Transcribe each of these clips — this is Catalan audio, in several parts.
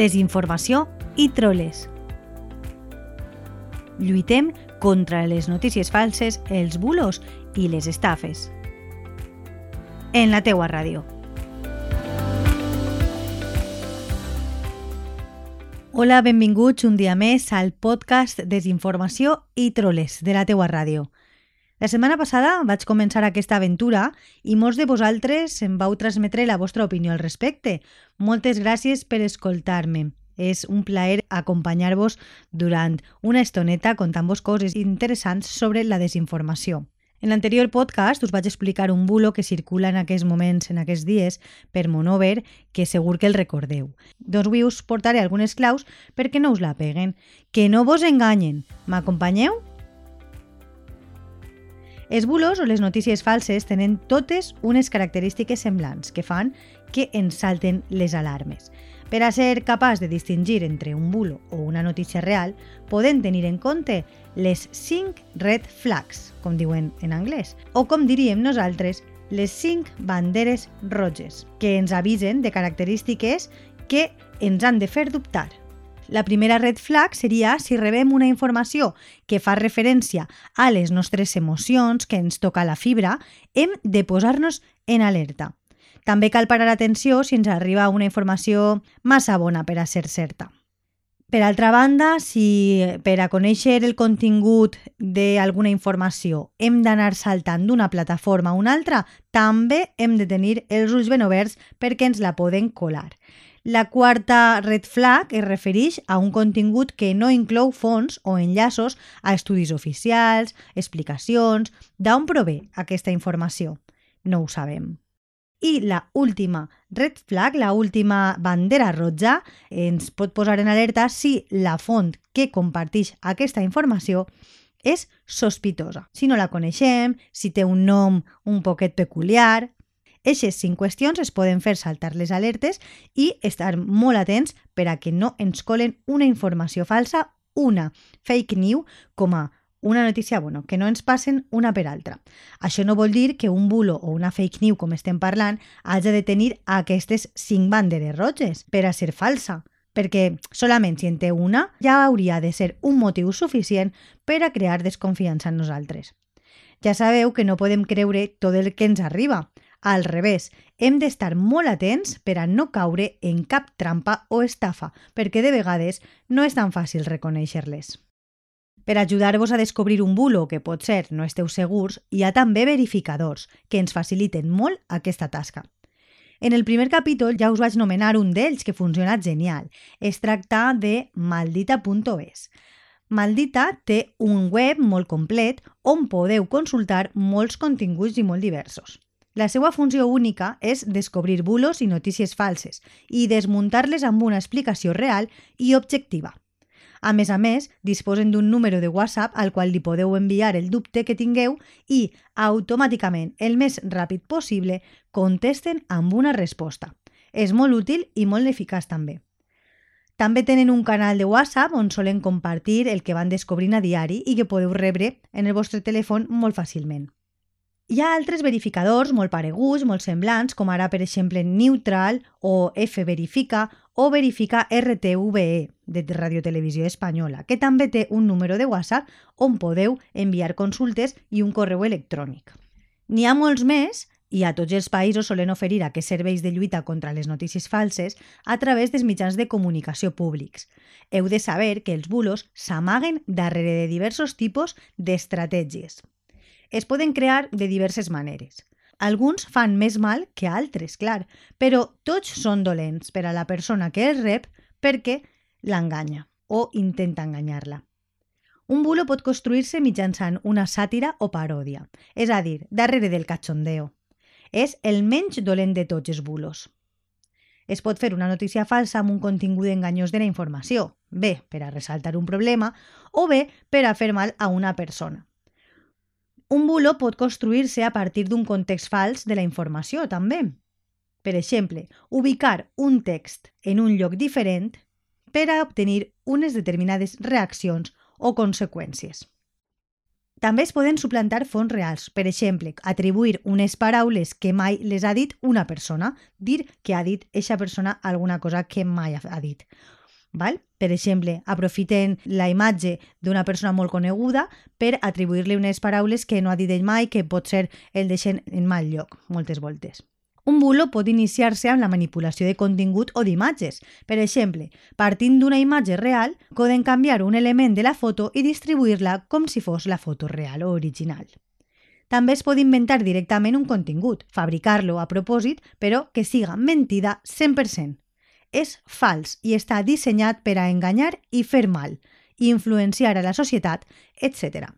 desinformació i troles. Lluitem contra les notícies falses, els bulos i les estafes. En la teua ràdio. Hola, benvinguts un dia més al podcast Desinformació i troles de la teua ràdio. La setmana passada vaig començar aquesta aventura i molts de vosaltres em vau transmetre la vostra opinió al respecte. Moltes gràcies per escoltar-me. És un plaer acompanyar-vos durant una estoneta contant-vos coses interessants sobre la desinformació. En l'anterior podcast us vaig explicar un bulo que circula en aquests moments, en aquests dies, per Monover, que segur que el recordeu. Doncs avui us portaré algunes claus perquè no us la peguen. Que no vos enganyen. M'acompanyeu? Els bulos o les notícies falses tenen totes unes característiques semblants que fan que ens salten les alarmes. Per a ser capaç de distingir entre un bulo o una notícia real, podem tenir en compte les 5 red flags, com diuen en anglès, o com diríem nosaltres, les 5 banderes roges, que ens avisen de característiques que ens han de fer dubtar. La primera red flag seria si rebem una informació que fa referència a les nostres emocions, que ens toca la fibra, hem de posar-nos en alerta. També cal parar atenció si ens arriba una informació massa bona per a ser certa. Per altra banda, si per a conèixer el contingut d'alguna informació hem d'anar saltant d'una plataforma a una altra, també hem de tenir els ulls ben oberts perquè ens la poden colar. La quarta red flag es refereix a un contingut que no inclou fons o enllaços a estudis oficials, explicacions, d'on prové aquesta informació. No ho sabem. I la última red flag, la última bandera roja, ens pot posar en alerta si la font que comparteix aquesta informació és sospitosa. Si no la coneixem, si té un nom un poquet peculiar, Eixes cinc qüestions es poden fer saltar les alertes i estar molt atents per a que no ens colen una informació falsa, una fake news, com a una notícia, bueno, que no ens passen una per altra. Això no vol dir que un bulo o una fake news, com estem parlant, hagi de tenir aquestes cinc banderes roges per a ser falsa, perquè solament si en té una ja hauria de ser un motiu suficient per a crear desconfiança en nosaltres. Ja sabeu que no podem creure tot el que ens arriba, al revés, hem d'estar molt atents per a no caure en cap trampa o estafa, perquè de vegades no és tan fàcil reconèixer-les. Per ajudar-vos a descobrir un bulo que pot ser no esteu segurs, hi ha també verificadors que ens faciliten molt aquesta tasca. En el primer capítol ja us vaig nomenar un d'ells que funciona genial. Es tracta de maldita.es. Maldita té un web molt complet on podeu consultar molts continguts i molt diversos. La seva funció única és descobrir bulos i notícies falses i desmuntar-les amb una explicació real i objectiva. A més a més, disposen d'un número de WhatsApp al qual li podeu enviar el dubte que tingueu i, automàticament, el més ràpid possible, contesten amb una resposta. És molt útil i molt eficaç també. També tenen un canal de WhatsApp on solen compartir el que van descobrint a diari i que podeu rebre en el vostre telèfon molt fàcilment. Hi ha altres verificadors molt pareguts, molt semblants, com ara, per exemple, Neutral o F-Verifica o Verifica RTVE de Radio Televisió Espanyola, que també té un número de WhatsApp on podeu enviar consultes i un correu electrònic. N'hi ha molts més i a tots els països solen oferir aquests serveis de lluita contra les notícies falses a través dels mitjans de comunicació públics. Heu de saber que els bulos s'amaguen darrere de diversos tipus d'estratègies es poden crear de diverses maneres. Alguns fan més mal que altres, clar, però tots són dolents per a la persona que els rep perquè l'enganya o intenta enganyar-la. Un bulo pot construir-se mitjançant una sàtira o paròdia, és a dir, darrere del cachondeo. És el menys dolent de tots els bulos. Es pot fer una notícia falsa amb un contingut enganyós de la informació, bé per a ressaltar un problema o bé per a fer mal a una persona. Un bulo pot construir-se a partir d'un context fals de la informació, també. Per exemple, ubicar un text en un lloc diferent per a obtenir unes determinades reaccions o conseqüències. També es poden suplantar fonts reals. Per exemple, atribuir unes paraules que mai les ha dit una persona. Dir que ha dit eixa persona alguna cosa que mai ha dit. Val? Per exemple, aprofiten la imatge d'una persona molt coneguda per atribuir-li unes paraules que no ha dit ell mai, que pot ser el deixen en mal lloc, moltes voltes. Un bulo pot iniciar-se amb la manipulació de contingut o d'imatges. Per exemple, partint d'una imatge real, poden canviar un element de la foto i distribuir-la com si fos la foto real o original. També es pot inventar directament un contingut, fabricar-lo a propòsit, però que siga mentida 100% és fals i està dissenyat per a enganyar i fer mal, influenciar a la societat, etc.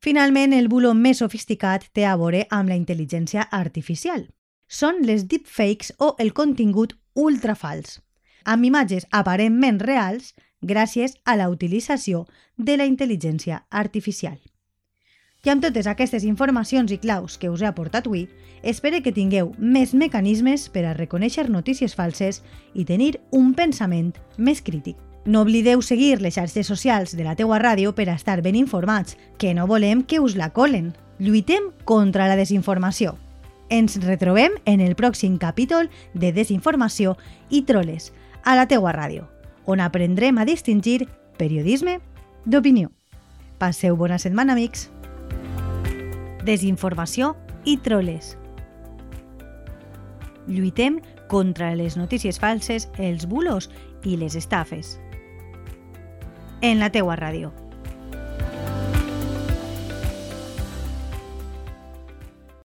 Finalment, el bulo més sofisticat té a veure amb la intel·ligència artificial. Són les deepfakes o el contingut ultrafals, amb imatges aparentment reals gràcies a la utilització de la intel·ligència artificial. I amb totes aquestes informacions i claus que us he aportat avui, espero que tingueu més mecanismes per a reconèixer notícies falses i tenir un pensament més crític. No oblideu seguir les xarxes socials de la teua ràdio per a estar ben informats, que no volem que us la colen. Lluitem contra la desinformació. Ens retrobem en el pròxim capítol de Desinformació i Troles, a la teua ràdio, on aprendrem a distingir periodisme d'opinió. Passeu bona setmana, amics! Desinformació i troles. Lluitem contra les notícies falses, els bulos i les estafes. En la teua ràdio.